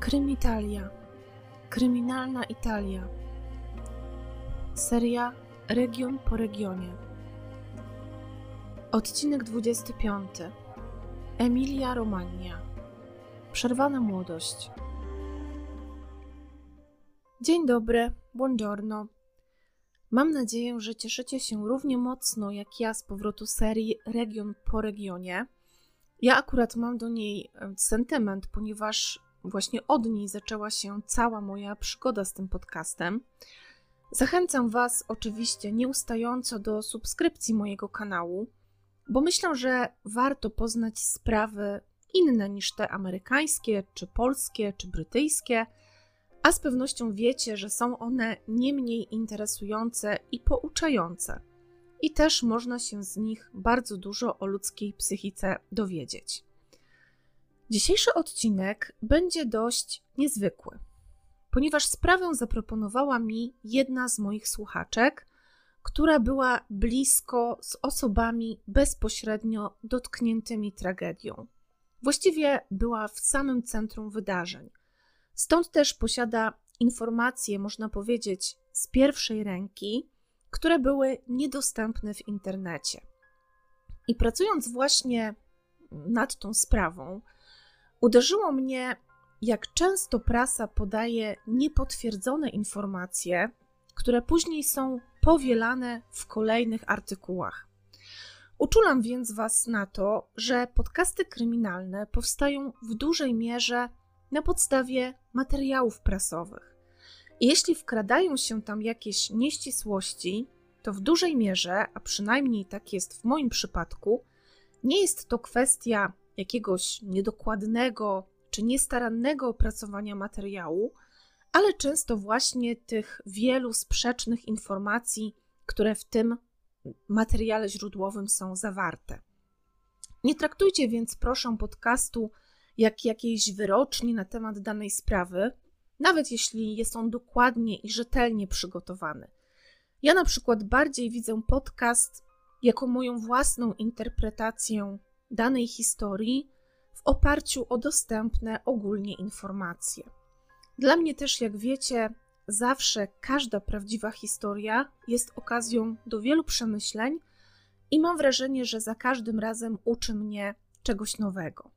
Krymitalia. Kryminalna Italia. Seria Region po regionie. Odcinek 25. Emilia Romagna. Przerwana młodość. Dzień dobry, buongiorno. Mam nadzieję, że cieszycie się równie mocno jak ja z powrotu serii Region po regionie. Ja akurat mam do niej e, sentyment, ponieważ właśnie od niej zaczęła się cała moja przygoda z tym podcastem. Zachęcam Was oczywiście nieustająco do subskrypcji mojego kanału, bo myślę, że warto poznać sprawy inne niż te amerykańskie, czy polskie, czy brytyjskie, a z pewnością wiecie, że są one nie mniej interesujące i pouczające. I też można się z nich bardzo dużo o ludzkiej psychice dowiedzieć. Dzisiejszy odcinek będzie dość niezwykły, ponieważ sprawę zaproponowała mi jedna z moich słuchaczek, która była blisko z osobami bezpośrednio dotkniętymi tragedią. Właściwie była w samym centrum wydarzeń. Stąd też posiada informacje, można powiedzieć, z pierwszej ręki, które były niedostępne w internecie. I pracując właśnie nad tą sprawą, Uderzyło mnie, jak często prasa podaje niepotwierdzone informacje, które później są powielane w kolejnych artykułach. Uczulam więc Was na to, że podcasty kryminalne powstają w dużej mierze na podstawie materiałów prasowych. Jeśli wkradają się tam jakieś nieścisłości, to w dużej mierze, a przynajmniej tak jest w moim przypadku, nie jest to kwestia jakiegoś niedokładnego czy niestarannego opracowania materiału, ale często właśnie tych wielu sprzecznych informacji, które w tym materiale źródłowym są zawarte. Nie traktujcie więc, proszę, podcastu jak jakiejś wyroczni na temat danej sprawy, nawet jeśli jest on dokładnie i rzetelnie przygotowany. Ja na przykład bardziej widzę podcast jako moją własną interpretację danej historii w oparciu o dostępne ogólnie informacje. Dla mnie też, jak wiecie, zawsze każda prawdziwa historia jest okazją do wielu przemyśleń i mam wrażenie, że za każdym razem uczy mnie czegoś nowego.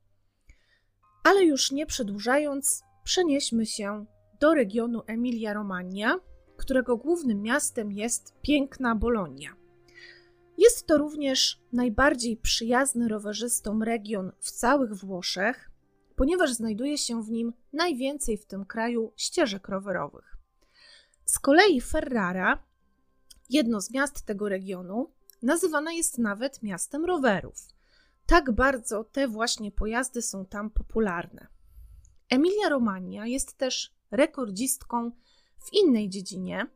Ale już nie przedłużając, przenieśmy się do regionu Emilia-Romagna, którego głównym miastem jest piękna Bolonia. Jest to również najbardziej przyjazny rowerzystom region w całych Włoszech, ponieważ znajduje się w nim najwięcej w tym kraju ścieżek rowerowych. Z kolei Ferrara, jedno z miast tego regionu, nazywane jest nawet miastem rowerów. Tak bardzo te właśnie pojazdy są tam popularne. Emilia Romagna jest też rekordzistką w innej dziedzinie,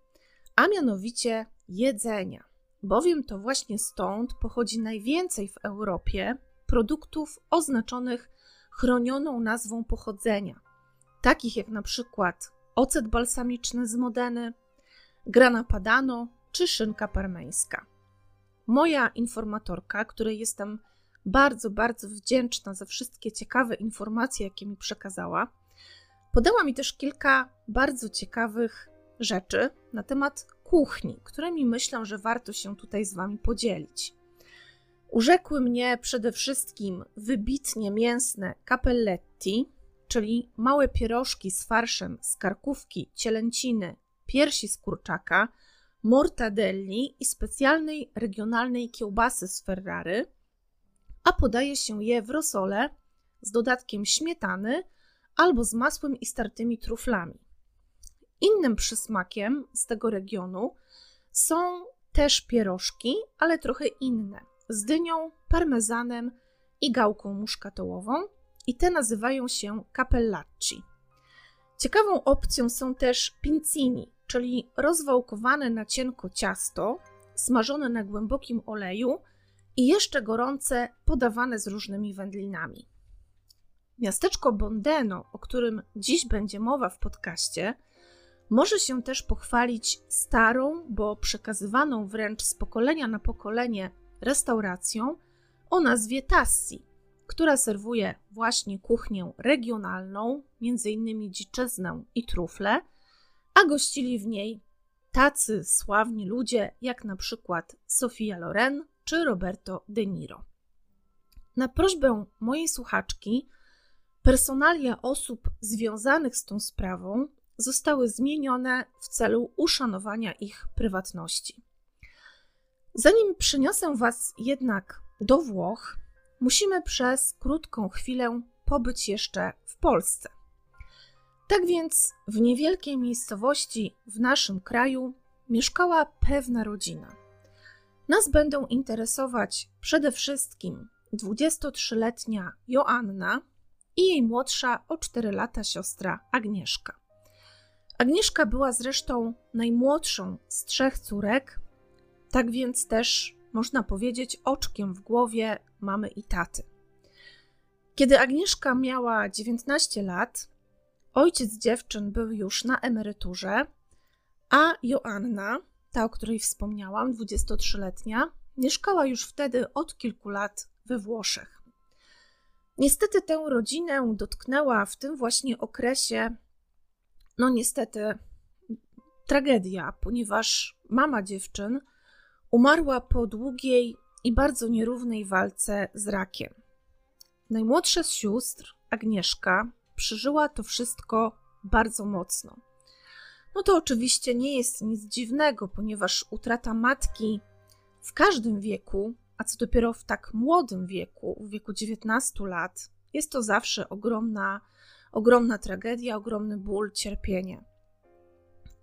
a mianowicie jedzenia bowiem to właśnie stąd pochodzi najwięcej w Europie produktów oznaczonych chronioną nazwą pochodzenia, takich jak na przykład ocet balsamiczny z Modeny, grana padano czy szynka parmeńska. Moja informatorka, której jestem bardzo, bardzo wdzięczna za wszystkie ciekawe informacje, jakie mi przekazała, podała mi też kilka bardzo ciekawych rzeczy na temat kuchni, którymi myślę, że warto się tutaj z Wami podzielić. Urzekły mnie przede wszystkim wybitnie mięsne capelletti, czyli małe pierożki z farszem z karkówki, cielęciny, piersi z kurczaka, mortadelli i specjalnej regionalnej kiełbasy z Ferrary, a podaje się je w rosole z dodatkiem śmietany albo z masłem i startymi truflami. Innym przysmakiem z tego regionu są też pierożki, ale trochę inne, z dynią, parmezanem i gałką muszkatołową i te nazywają się capellacci. Ciekawą opcją są też pincini, czyli rozwałkowane na cienko ciasto, smażone na głębokim oleju i jeszcze gorące, podawane z różnymi wędlinami. Miasteczko Bondeno, o którym dziś będzie mowa w podcaście, może się też pochwalić starą, bo przekazywaną wręcz z pokolenia na pokolenie restauracją o nazwie Tassi, która serwuje właśnie kuchnię regionalną, m.in. dziczyznę i trufle, a gościli w niej tacy sławni ludzie jak na przykład Sofia Loren czy Roberto De Niro. Na prośbę mojej słuchaczki, personalia osób związanych z tą sprawą zostały zmienione w celu uszanowania ich prywatności. Zanim przyniosę Was jednak do Włoch, musimy przez krótką chwilę pobyć jeszcze w Polsce. Tak więc w niewielkiej miejscowości w naszym kraju mieszkała pewna rodzina. Nas będą interesować przede wszystkim 23-letnia Joanna i jej młodsza o 4 lata siostra Agnieszka. Agnieszka była zresztą najmłodszą z trzech córek, tak więc też można powiedzieć oczkiem w głowie mamy i taty. Kiedy Agnieszka miała 19 lat, ojciec dziewczyn był już na emeryturze, a Joanna, ta o której wspomniałam, 23-letnia, mieszkała już wtedy od kilku lat we Włoszech. Niestety tę rodzinę dotknęła w tym właśnie okresie, no niestety, tragedia, ponieważ mama dziewczyn umarła po długiej i bardzo nierównej walce z rakiem. Najmłodsza z sióstr, Agnieszka, przeżyła to wszystko bardzo mocno. No to oczywiście nie jest nic dziwnego, ponieważ utrata matki w każdym wieku, a co dopiero w tak młodym wieku, w wieku 19 lat, jest to zawsze ogromna, ogromna tragedia, ogromny ból, cierpienie.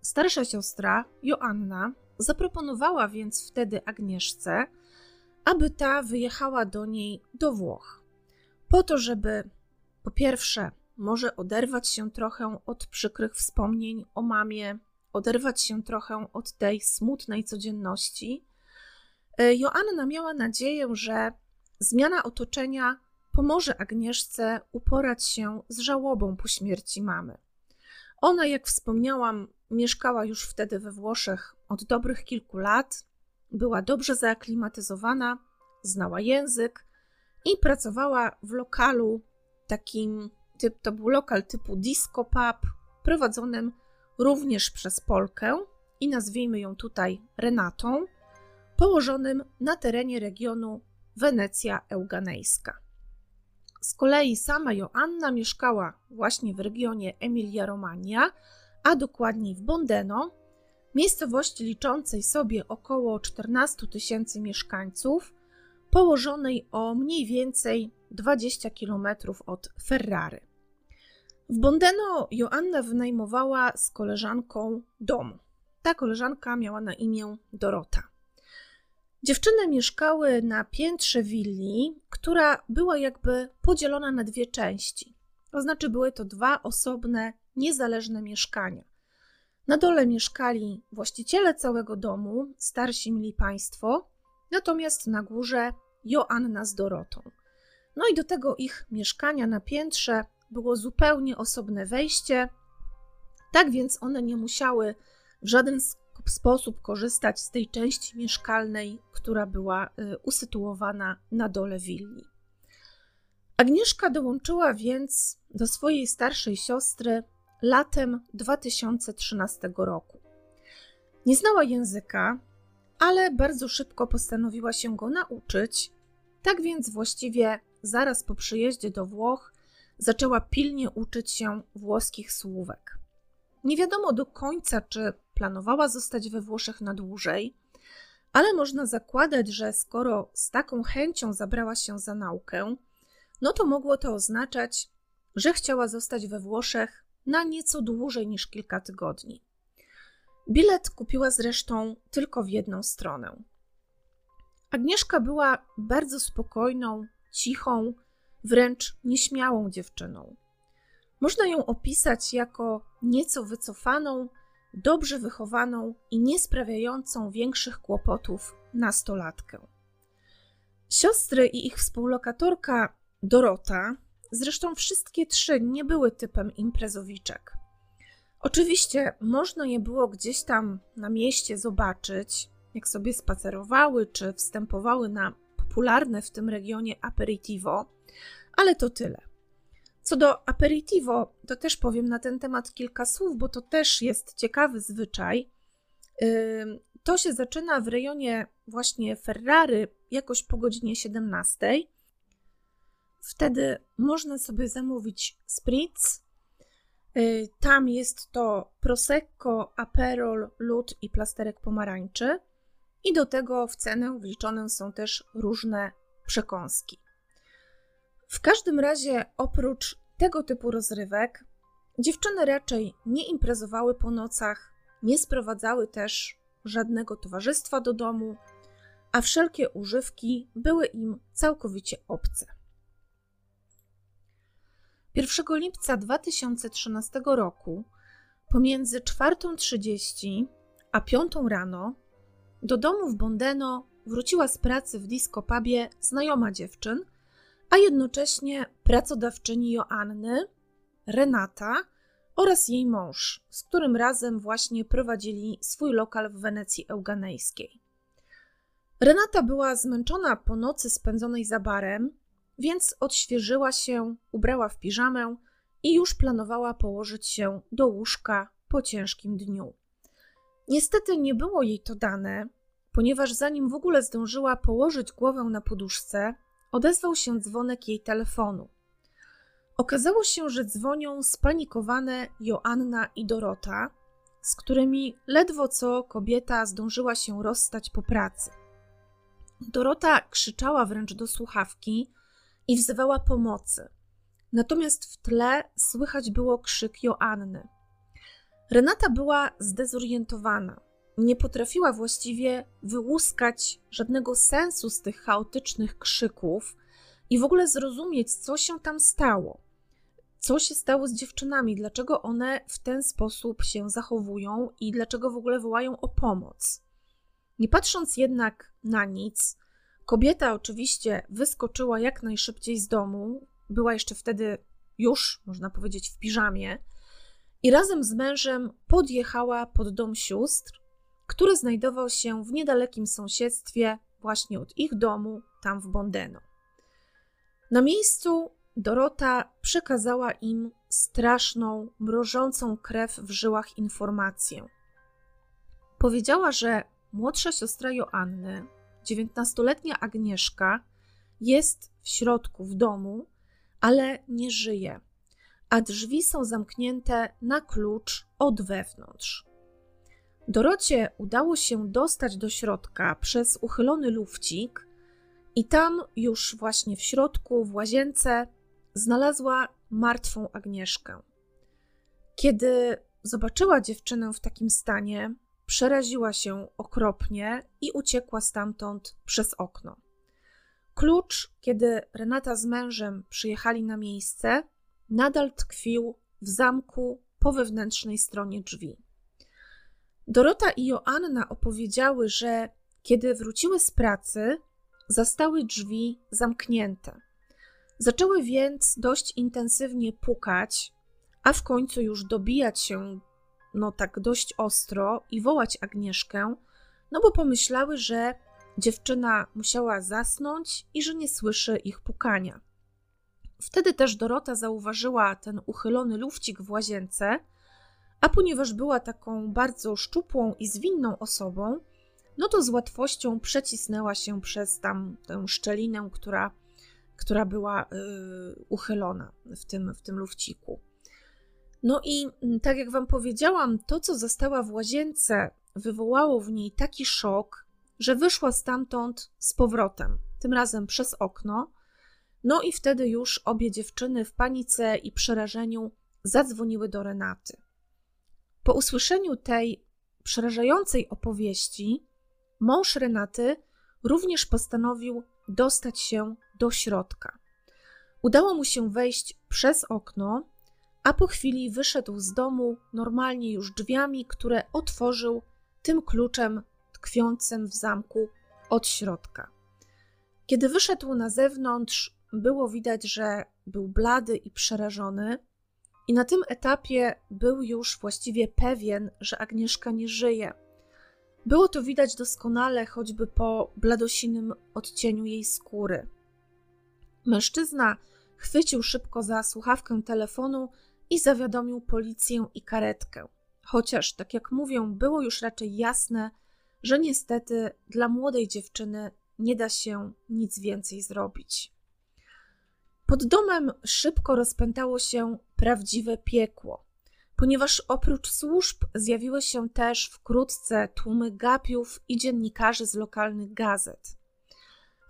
Starsza siostra, Joanna, zaproponowała więc wtedy Agnieszce, aby ta wyjechała do niej do Włoch, po to, żeby po pierwsze może oderwać się trochę od przykrych wspomnień o mamie, oderwać się trochę od tej smutnej codzienności. E, Joanna miała nadzieję, że zmiana otoczenia pomoże Agnieszce uporać się z żałobą po śmierci mamy. Ona, jak wspomniałam, mieszkała już wtedy we Włoszech od dobrych kilku lat, była dobrze zaaklimatyzowana, znała język i pracowała w lokalu takim, typ, to był lokal typu disco pub, prowadzonym również przez Polkę i nazwijmy ją tutaj Renatą, położonym na terenie regionu Wenecja Euganejska. Z kolei sama Joanna mieszkała właśnie w regionie Emilia-Romagna, a dokładniej w Bondeno, miejscowości liczącej sobie około 14 tysięcy mieszkańców, położonej o mniej więcej 20 km od Ferrary. W Bondeno Joanna wynajmowała z koleżanką dom. Ta koleżanka miała na imię Dorota. Dziewczyny mieszkały na piętrze willi, która była jakby podzielona na dwie części. To znaczy, były to dwa osobne, niezależne mieszkania. Na dole mieszkali właściciele całego domu, starsi mili państwo, natomiast na górze Joanna z Dorotą. No i do tego ich mieszkania na piętrze było zupełnie osobne wejście, tak więc one nie musiały w żaden sposób korzystać z tej części mieszkalnej, która była y, usytuowana na dole willi. Agnieszka dołączyła więc do swojej starszej siostry latem 2013 roku. Nie znała języka, ale bardzo szybko postanowiła się go nauczyć, tak więc właściwie zaraz po przyjeździe do Włoch zaczęła pilnie uczyć się włoskich słówek. Nie wiadomo do końca, czy planowała zostać we Włoszech na dłużej, ale można zakładać, że skoro z taką chęcią zabrała się za naukę, no to mogło to oznaczać, że chciała zostać we Włoszech na nieco dłużej niż kilka tygodni. Bilet kupiła zresztą tylko w jedną stronę. Agnieszka była bardzo spokojną, cichą, wręcz nieśmiałą dziewczyną. Można ją opisać jako nieco wycofaną, dobrze wychowaną i nie sprawiającą większych kłopotów nastolatkę. Siostry i ich współlokatorka Dorota, zresztą wszystkie trzy nie były typem imprezowiczek. Oczywiście można je było gdzieś tam na mieście zobaczyć, jak sobie spacerowały czy wstępowały na popularne w tym regionie aperitivo, ale to tyle. Co do aperitivo, to też powiem na ten temat kilka słów, bo to też jest ciekawy zwyczaj. To się zaczyna w rejonie właśnie Ferrary jakoś po godzinie 17. Wtedy można sobie zamówić spritz. Y, tam jest to prosecco, aperol, lód i plasterek pomarańczy. I do tego w cenę wliczone są też różne przekąski. W każdym razie, oprócz tego typu rozrywek, dziewczyny raczej nie imprezowały po nocach, nie sprowadzały też żadnego towarzystwa do domu, a wszelkie używki były im całkowicie obce. 1 lipca 2013 roku, pomiędzy 4.30 a 5 rano, do domu w Bondeno wróciła z pracy w disco pubie znajoma dziewczyn, a jednocześnie pracodawczyni Joanny, Renata oraz jej mąż, z którym razem właśnie prowadzili swój lokal w Wenecji Euganejskiej. Renata była zmęczona po nocy spędzonej za barem, więc odświeżyła się, ubrała w piżamę i już planowała położyć się do łóżka po ciężkim dniu. Niestety nie było jej to dane, ponieważ zanim w ogóle zdążyła położyć głowę na poduszce, odezwał się dzwonek jej telefonu. Okazało się, że dzwonią spanikowane Joanna i Dorota, z którymi ledwo co kobieta zdążyła się rozstać po pracy. Dorota krzyczała wręcz do słuchawki i wzywała pomocy. Natomiast w tle słychać było krzyk Joanny. Renata była zdezorientowana. Nie potrafiła właściwie wyłuskać żadnego sensu z tych chaotycznych krzyków i w ogóle zrozumieć, co się tam stało. Co się stało z dziewczynami, dlaczego one w ten sposób się zachowują i dlaczego w ogóle wołają o pomoc. Nie patrząc jednak na nic, kobieta oczywiście wyskoczyła jak najszybciej z domu. Była jeszcze wtedy już, można powiedzieć, w piżamie i razem z mężem podjechała pod dom sióstr, który znajdował się w niedalekim sąsiedztwie właśnie od ich domu, tam w Bondeno. Na miejscu Dorota przekazała im straszną, mrożącą krew w żyłach informację. Powiedziała, że młodsza siostra Joanny, dziewiętnastoletnia Agnieszka, jest w środku w domu, ale nie żyje, a drzwi są zamknięte na klucz od wewnątrz. Dorocie udało się dostać do środka przez uchylony lufcik, i tam już właśnie w środku, w łazience, znalazła martwą Agnieszkę. Kiedy zobaczyła dziewczynę w takim stanie, przeraziła się okropnie i uciekła stamtąd przez okno. Klucz, kiedy Renata z mężem przyjechali na miejsce, nadal tkwił w zamku po wewnętrznej stronie drzwi. Dorota i Joanna opowiedziały, że kiedy wróciły z pracy, zastały drzwi zamknięte. Zaczęły więc dość intensywnie pukać, a w końcu już dobijać się, no tak dość ostro i wołać Agnieszkę, no bo pomyślały, że dziewczyna musiała zasnąć i że nie słyszy ich pukania. Wtedy też Dorota zauważyła ten uchylony lufcik w łazience, a ponieważ była taką bardzo szczupłą i zwinną osobą, no to z łatwością przecisnęła się przez tam tę szczelinę, która, która była y, uchylona w tym, w tym lufciku. No i mm, tak jak Wam powiedziałam, to co została w łazience wywołało w niej taki szok, że wyszła stamtąd z powrotem, tym razem przez okno. No i wtedy już obie dziewczyny w panice i przerażeniu zadzwoniły do Renaty. Po usłyszeniu tej przerażającej opowieści, mąż Renaty również postanowił dostać się do środka. Udało mu się wejść przez okno, a po chwili wyszedł z domu normalnie już drzwiami, które otworzył tym kluczem tkwiącym w zamku od środka. Kiedy wyszedł na zewnątrz, było widać, że był blady i przerażony, i na tym etapie był już właściwie pewien, że Agnieszka nie żyje. Było to widać doskonale, choćby po bladosinym odcieniu jej skóry. Mężczyzna chwycił szybko za słuchawkę telefonu i zawiadomił policję i karetkę. Chociaż, tak jak mówią, było już raczej jasne, że niestety dla młodej dziewczyny nie da się nic więcej zrobić. Pod domem szybko rozpętało się prawdziwe piekło, ponieważ oprócz służb zjawiły się też wkrótce tłumy gapiów i dziennikarzy z lokalnych gazet.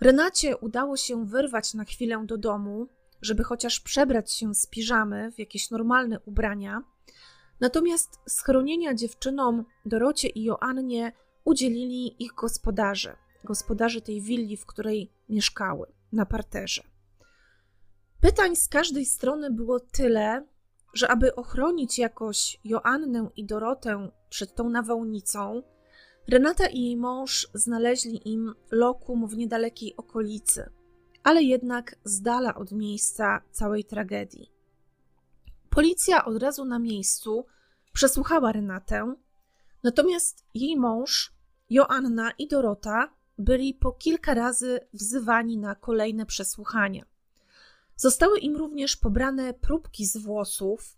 Renacie udało się wyrwać na chwilę do domu, żeby chociaż przebrać się z piżamy w jakieś normalne ubrania. Natomiast schronienia dziewczynom Dorocie i Joannie udzielili ich gospodarze, gospodarze tej willi, w której mieszkały, na parterze. Pytań z każdej strony było tyle, że aby ochronić jakoś Joannę i Dorotę przed tą nawałnicą, Renata i jej mąż znaleźli im lokum w niedalekiej okolicy, ale jednak z dala od miejsca całej tragedii. Policja od razu na miejscu przesłuchała Renatę, natomiast jej mąż, Joanna i Dorota byli po kilka razy wzywani na kolejne przesłuchania. Zostały im również pobrane próbki z włosów,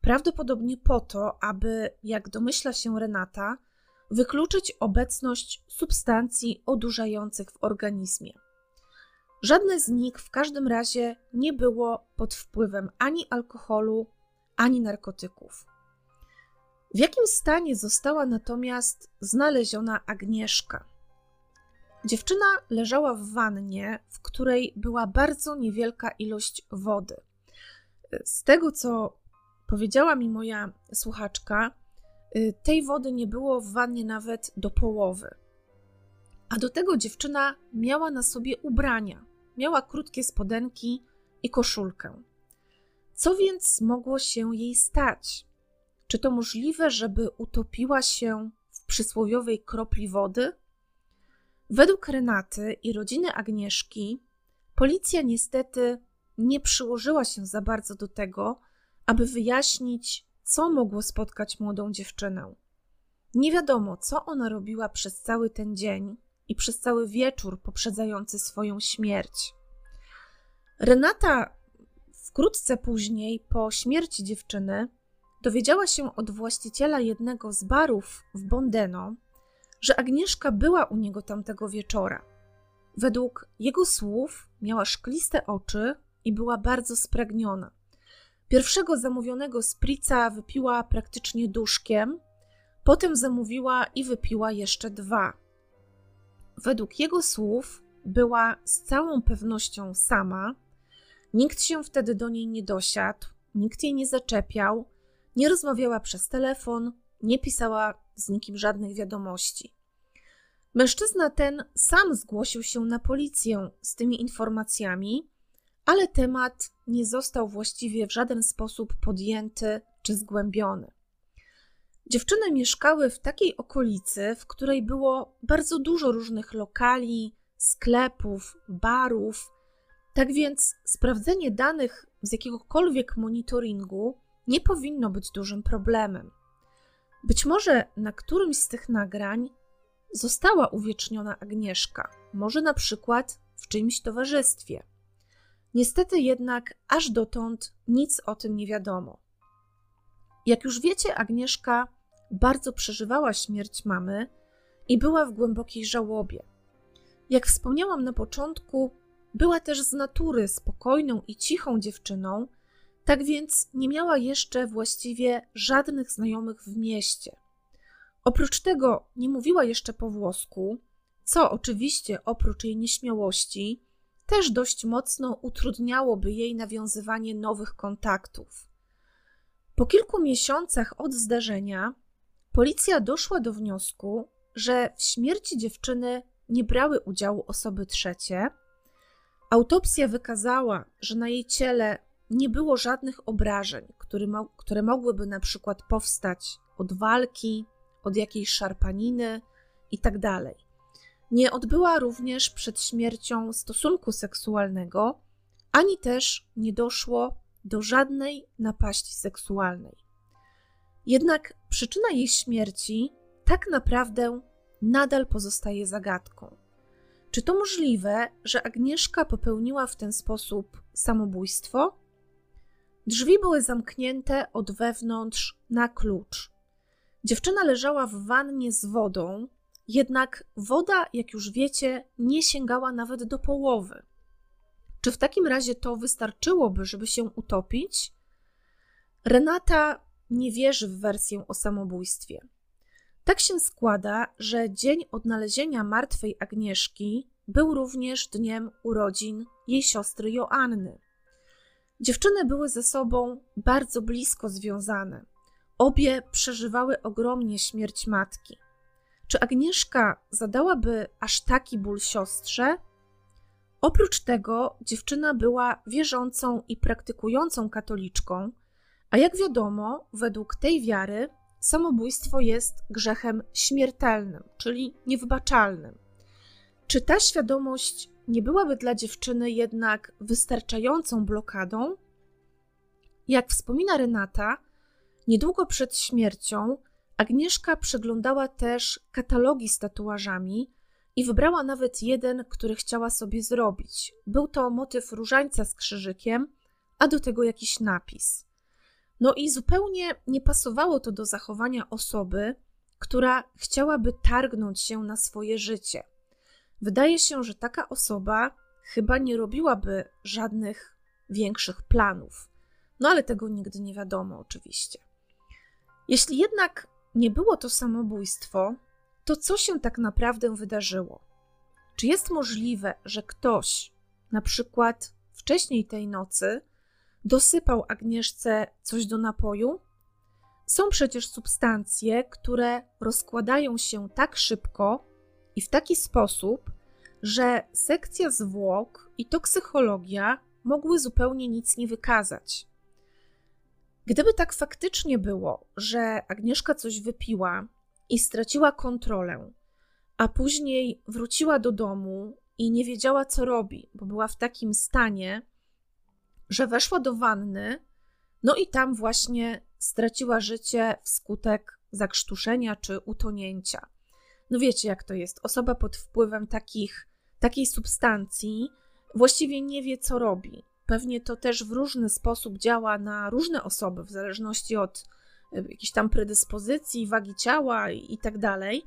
prawdopodobnie po to, aby, jak domyśla się Renata, wykluczyć obecność substancji odurzających w organizmie. Żadne z nich w każdym razie nie było pod wpływem ani alkoholu, ani narkotyków. W jakim stanie została natomiast znaleziona Agnieszka? Dziewczyna leżała w wannie, w której była bardzo niewielka ilość wody. Z tego, co powiedziała mi moja słuchaczka, y, tej wody nie było w wannie nawet do połowy. A do tego dziewczyna miała na sobie ubrania. Miała krótkie spodenki i koszulkę. Co więc mogło się jej stać? Czy to możliwe, żeby utopiła się w przysłowiowej kropli wody? Według Renaty i rodziny Agnieszki, policja niestety nie przyłożyła się za bardzo do tego, aby wyjaśnić, co mogło spotkać młodą dziewczynę. Nie wiadomo, co ona robiła przez cały ten dzień i przez cały wieczór poprzedzający swoją śmierć. Renata wkrótce później, po śmierci dziewczyny, dowiedziała się od właściciela jednego z barów w Bondeno, że Agnieszka była u niego tamtego wieczora. Według jego słów miała szkliste oczy i była bardzo spragniona. Pierwszego zamówionego sprica wypiła praktycznie duszkiem, potem zamówiła i wypiła jeszcze dwa. Według jego słów była z całą pewnością sama. Nikt się wtedy do niej nie dosiadł, nikt jej nie zaczepiał, nie rozmawiała przez telefon, nie pisała z nikim żadnych wiadomości. Mężczyzna ten sam zgłosił się na policję z tymi informacjami, ale temat nie został właściwie w żaden sposób podjęty czy zgłębiony. Dziewczyny mieszkały w takiej okolicy, w której było bardzo dużo różnych lokali, sklepów, barów. Tak więc sprawdzenie danych z jakiegokolwiek monitoringu nie powinno być dużym problemem. Być może na którymś z tych nagrań została uwieczniona Agnieszka, może na przykład w czyimś towarzystwie. Niestety jednak aż dotąd nic o tym nie wiadomo. Jak już wiecie, Agnieszka bardzo przeżywała śmierć mamy i była w głębokiej żałobie. Jak wspomniałam na początku, była też z natury spokojną i cichą dziewczyną, tak więc nie miała jeszcze właściwie żadnych znajomych w mieście. Oprócz tego nie mówiła jeszcze po włosku, co oczywiście oprócz jej nieśmiałości też dość mocno utrudniałoby jej nawiązywanie nowych kontaktów. Po kilku miesiącach od zdarzenia policja doszła do wniosku, że w śmierci dziewczyny nie brały udziału osoby trzecie. Autopsja wykazała, że na jej ciele nie było żadnych obrażeń, które, mo które mogłyby na przykład powstać od walki, od jakiejś szarpaniny itd. Tak nie odbyła również przed śmiercią stosunku seksualnego, ani też nie doszło do żadnej napaści seksualnej. Jednak przyczyna jej śmierci tak naprawdę nadal pozostaje zagadką. Czy to możliwe, że Agnieszka popełniła w ten sposób samobójstwo? Drzwi były zamknięte od wewnątrz na klucz. Dziewczyna leżała w wannie z wodą, jednak woda, jak już wiecie, nie sięgała nawet do połowy. Czy w takim razie to wystarczyłoby, żeby się utopić? Renata nie wierzy w wersję o samobójstwie. Tak się składa, że dzień odnalezienia martwej Agnieszki był również dniem urodzin jej siostry Joanny. Dziewczyny były ze sobą bardzo blisko związane. Obie przeżywały ogromnie śmierć matki. Czy Agnieszka zadałaby aż taki ból siostrze? Oprócz tego, dziewczyna była wierzącą i praktykującą katoliczką, a jak wiadomo, według tej wiary samobójstwo jest grzechem śmiertelnym, czyli niewybaczalnym. Czy ta świadomość nie byłaby dla dziewczyny jednak wystarczającą blokadą? Jak wspomina Renata, niedługo przed śmiercią Agnieszka przeglądała też katalogi z tatuażami i wybrała nawet jeden, który chciała sobie zrobić. Był to motyw różańca z krzyżykiem, a do tego jakiś napis. No i zupełnie nie pasowało to do zachowania osoby, która chciałaby targnąć się na swoje życie. Wydaje się, że taka osoba chyba nie robiłaby żadnych większych planów. No ale tego nigdy nie wiadomo, oczywiście. Jeśli jednak nie było to samobójstwo, to co się tak naprawdę wydarzyło? Czy jest możliwe, że ktoś, na przykład wcześniej tej nocy, dosypał Agnieszce coś do napoju? Są przecież substancje, które rozkładają się tak szybko i w taki sposób, że sekcja zwłok i toksykologia mogły zupełnie nic nie wykazać. Gdyby tak faktycznie było, że Agnieszka coś wypiła i straciła kontrolę, a później wróciła do domu i nie wiedziała, co robi, bo była w takim stanie, że weszła do wanny, no i tam właśnie straciła życie wskutek zakrztuszenia czy utonięcia. No wiecie, jak to jest. Osoba pod wpływem takich, takiej substancji właściwie nie wie, co robi. Pewnie to też w różny sposób działa na różne osoby, w zależności od e, jakiejś tam predyspozycji, wagi ciała i tak dalej.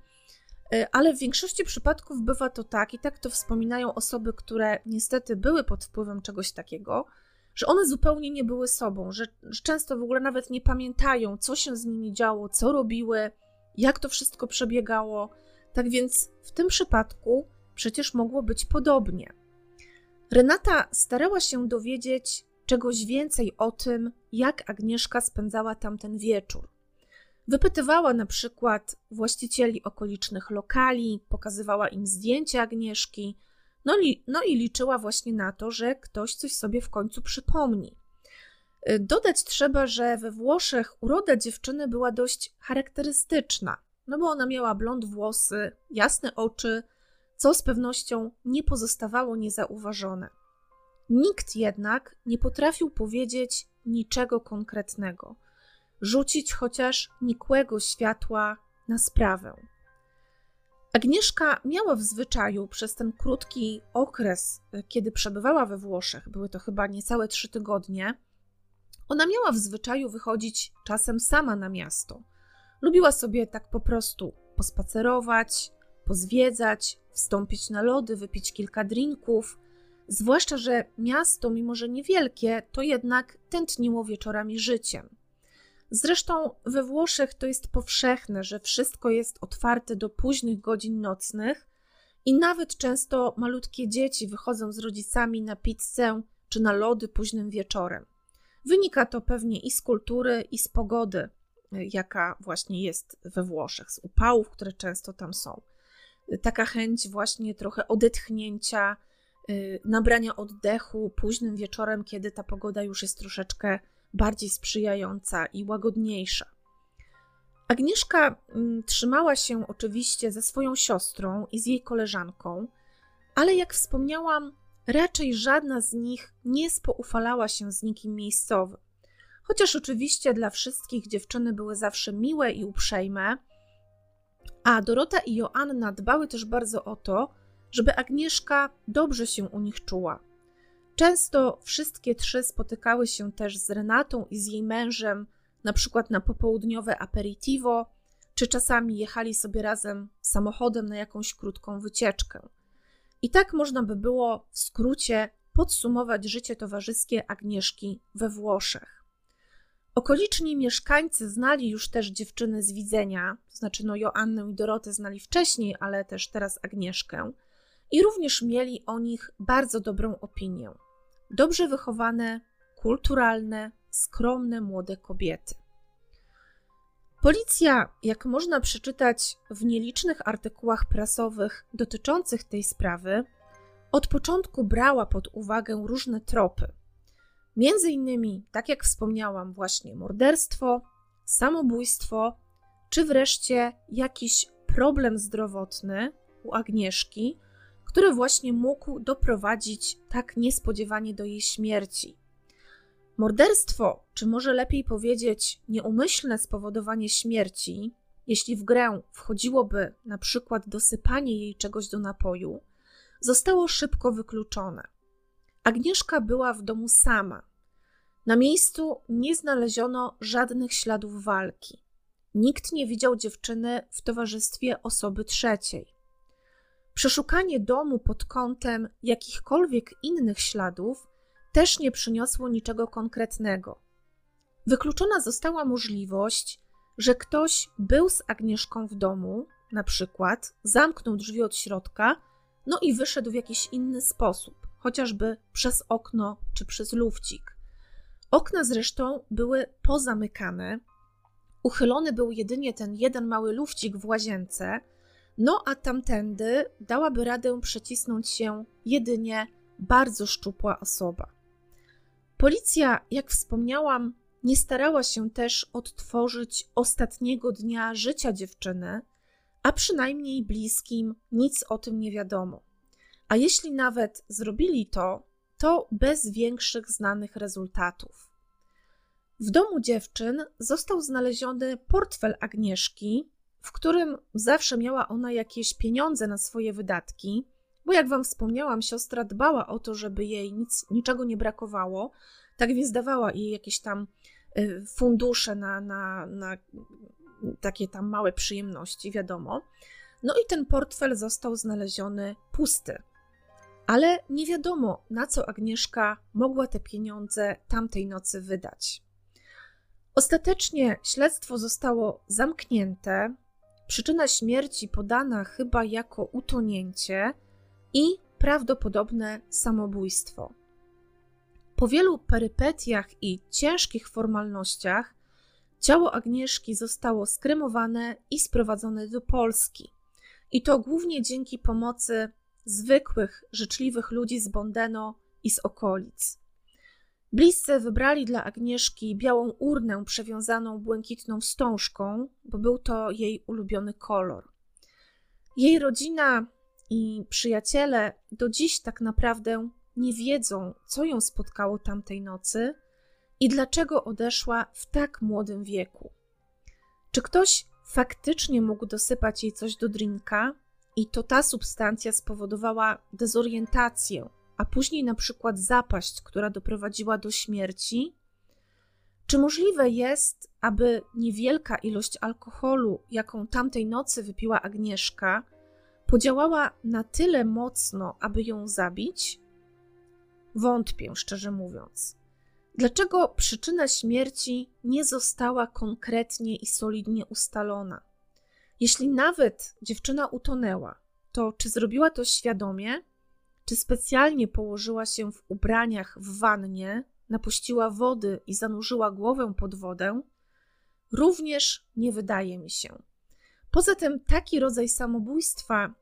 E, ale w większości przypadków bywa to tak, i tak to wspominają osoby, które niestety były pod wpływem czegoś takiego, że one zupełnie nie były sobą, że, że często w ogóle nawet nie pamiętają, co się z nimi działo, co robiły, jak to wszystko przebiegało. Tak więc w tym przypadku przecież mogło być podobnie. Renata starała się dowiedzieć czegoś więcej o tym, jak Agnieszka spędzała tamten wieczór. Wypytywała na przykład właścicieli okolicznych lokali, pokazywała im zdjęcia Agnieszki, no, li, no i liczyła właśnie na to, że ktoś coś sobie w końcu przypomni. Dodać trzeba, że we Włoszech uroda dziewczyny była dość charakterystyczna, no bo ona miała blond włosy, jasne oczy, co z pewnością nie pozostawało niezauważone. Nikt jednak nie potrafił powiedzieć niczego konkretnego, rzucić chociaż nikłego światła na sprawę. Agnieszka miała w zwyczaju przez ten krótki okres, kiedy przebywała we Włoszech, były to chyba niecałe trzy tygodnie, ona miała w zwyczaju wychodzić czasem sama na miasto. Lubiła sobie tak po prostu pospacerować, pozwiedzać, wstąpić na lody, wypić kilka drinków. Zwłaszcza, że miasto, mimo że niewielkie, to jednak tętniło wieczorami życiem. Zresztą we Włoszech to jest powszechne, że wszystko jest otwarte do późnych godzin nocnych i nawet często malutkie dzieci wychodzą z rodzicami na pizzę czy na lody późnym wieczorem. Wynika to pewnie i z kultury, i z pogody, jaka właśnie jest we Włoszech, z upałów, które często tam są taka chęć właśnie trochę odetchnięcia, y, nabrania oddechu późnym wieczorem, kiedy ta pogoda już jest troszeczkę bardziej sprzyjająca i łagodniejsza. Agnieszka mm, trzymała się oczywiście ze swoją siostrą i z jej koleżanką, ale jak wspomniałam, raczej żadna z nich nie spoufalała się z nikim miejscowym. Chociaż oczywiście dla wszystkich dziewczyny były zawsze miłe i uprzejme, a Dorota i Joanna dbały też bardzo o to, żeby Agnieszka dobrze się u nich czuła. Często wszystkie trzy spotykały się też z Renatą i z jej mężem, na przykład na popołudniowe aperitivo, czy czasami jechali sobie razem samochodem na jakąś krótką wycieczkę. I tak można by było w skrócie podsumować życie towarzyskie Agnieszki we Włoszech. Okoliczni mieszkańcy znali już też dziewczyny z widzenia, to znaczy no Joannę i Dorotę znali wcześniej, ale też teraz Agnieszkę i również mieli o nich bardzo dobrą opinię. Dobrze wychowane, kulturalne, skromne młode kobiety. Policja, jak można przeczytać w nielicznych artykułach prasowych dotyczących tej sprawy, od początku brała pod uwagę różne tropy. Między innymi, tak jak wspomniałam, właśnie morderstwo, samobójstwo, czy wreszcie jakiś problem zdrowotny u Agnieszki, który właśnie mógł doprowadzić tak niespodziewanie do jej śmierci. Morderstwo, czy może lepiej powiedzieć nieumyślne spowodowanie śmierci, jeśli w grę wchodziłoby na przykład dosypanie jej czegoś do napoju, zostało szybko wykluczone. Agnieszka była w domu sama. Na miejscu nie znaleziono żadnych śladów walki. Nikt nie widział dziewczyny w towarzystwie osoby trzeciej. Przeszukanie domu pod kątem jakichkolwiek innych śladów też nie przyniosło niczego konkretnego. Wykluczona została możliwość, że ktoś był z Agnieszką w domu, na przykład zamknął drzwi od środka, no i wyszedł w jakiś inny sposób, chociażby przez okno czy przez lufcik. Okna zresztą były pozamykane, uchylony był jedynie ten jeden mały lufcik w łazience, no a tamtędy dałaby radę przecisnąć się jedynie bardzo szczupła osoba. Policja, jak wspomniałam, nie starała się też odtworzyć ostatniego dnia życia dziewczyny, a przynajmniej bliskim nic o tym nie wiadomo. A jeśli nawet zrobili to, to bez większych znanych rezultatów. W domu dziewczyn został znaleziony portfel Agnieszki, w którym zawsze miała ona jakieś pieniądze na swoje wydatki, bo jak wam wspomniałam, siostra dbała o to, żeby jej nic, niczego nie brakowało, tak więc dawała jej jakieś tam y, fundusze na, na, na takie tam małe przyjemności, wiadomo. No i ten portfel został znaleziony pusty. Ale nie wiadomo, na co Agnieszka mogła te pieniądze tamtej nocy wydać. Ostatecznie śledztwo zostało zamknięte, Przyczyna śmierci podana chyba jako utonięcie i prawdopodobne samobójstwo. Po wielu perypetiach i ciężkich formalnościach ciało Agnieszki zostało skremowane i sprowadzone do Polski. I to głównie dzięki pomocy zwykłych, życzliwych ludzi z Bondeno i z okolic. Bliscy wybrali dla Agnieszki białą urnę przewiązaną błękitną wstążką, bo był to jej ulubiony kolor. Jej rodzina i przyjaciele do dziś tak naprawdę nie wiedzą, co ją spotkało tamtej nocy i dlaczego odeszła w tak młodym wieku. Czy ktoś faktycznie mógł dosypać jej coś do drinka i to ta substancja spowodowała dezorientację a później na przykład zapaść, która doprowadziła do śmierci? Czy możliwe jest, aby niewielka ilość alkoholu, jaką tamtej nocy wypiła Agnieszka, podziałała na tyle mocno, aby ją zabić? Wątpię, szczerze mówiąc. Dlaczego przyczyna śmierci nie została konkretnie i solidnie ustalona? Jeśli nawet dziewczyna utonęła, to czy zrobiła to świadomie, czy specjalnie położyła się w ubraniach w wannie, napuściła wody i zanurzyła głowę pod wodę? Również nie wydaje mi się. Poza tym, taki rodzaj samobójstwa,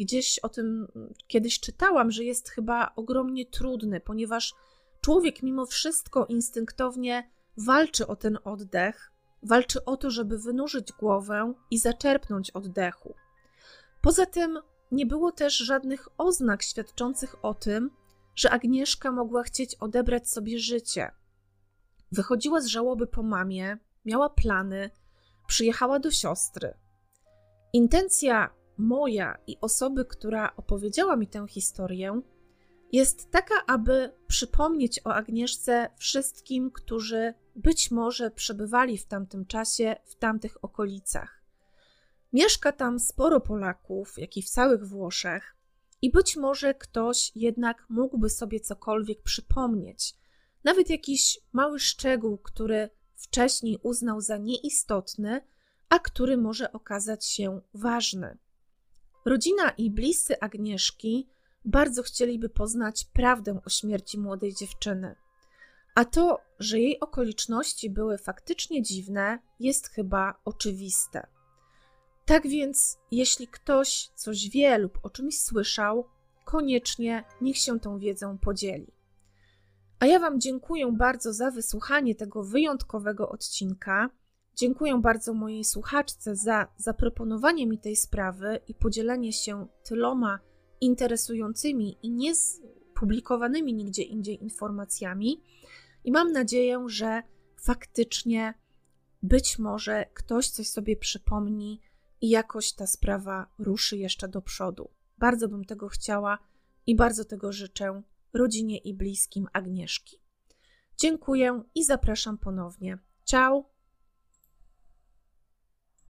gdzieś o tym kiedyś czytałam, że jest chyba ogromnie trudny, ponieważ człowiek mimo wszystko instynktownie walczy o ten oddech, walczy o to, żeby wynurzyć głowę i zaczerpnąć oddechu. Poza tym, nie było też żadnych oznak świadczących o tym, że Agnieszka mogła chcieć odebrać sobie życie. Wychodziła z żałoby po mamie, miała plany, przyjechała do siostry. Intencja moja i osoby, która opowiedziała mi tę historię, jest taka, aby przypomnieć o Agnieszce wszystkim, którzy być może przebywali w tamtym czasie, w tamtych okolicach. Mieszka tam sporo Polaków, jak i w całych Włoszech, i być może ktoś jednak mógłby sobie cokolwiek przypomnieć, nawet jakiś mały szczegół, który wcześniej uznał za nieistotny, a który może okazać się ważny. Rodzina i bliscy Agnieszki bardzo chcieliby poznać prawdę o śmierci młodej dziewczyny. A to, że jej okoliczności były faktycznie dziwne, jest chyba oczywiste. Tak więc, jeśli ktoś coś wie lub o czymś słyszał, koniecznie niech się tą wiedzą podzieli. A ja Wam dziękuję bardzo za wysłuchanie tego wyjątkowego odcinka. Dziękuję bardzo mojej słuchaczce za zaproponowanie mi tej sprawy i podzielenie się tyloma interesującymi i niespublikowanymi nigdzie indziej informacjami. I mam nadzieję, że faktycznie być może ktoś coś sobie przypomni i jakoś ta sprawa ruszy jeszcze do przodu. Bardzo bym tego chciała i bardzo tego życzę rodzinie i bliskim Agnieszki. Dziękuję i zapraszam ponownie. Ciao!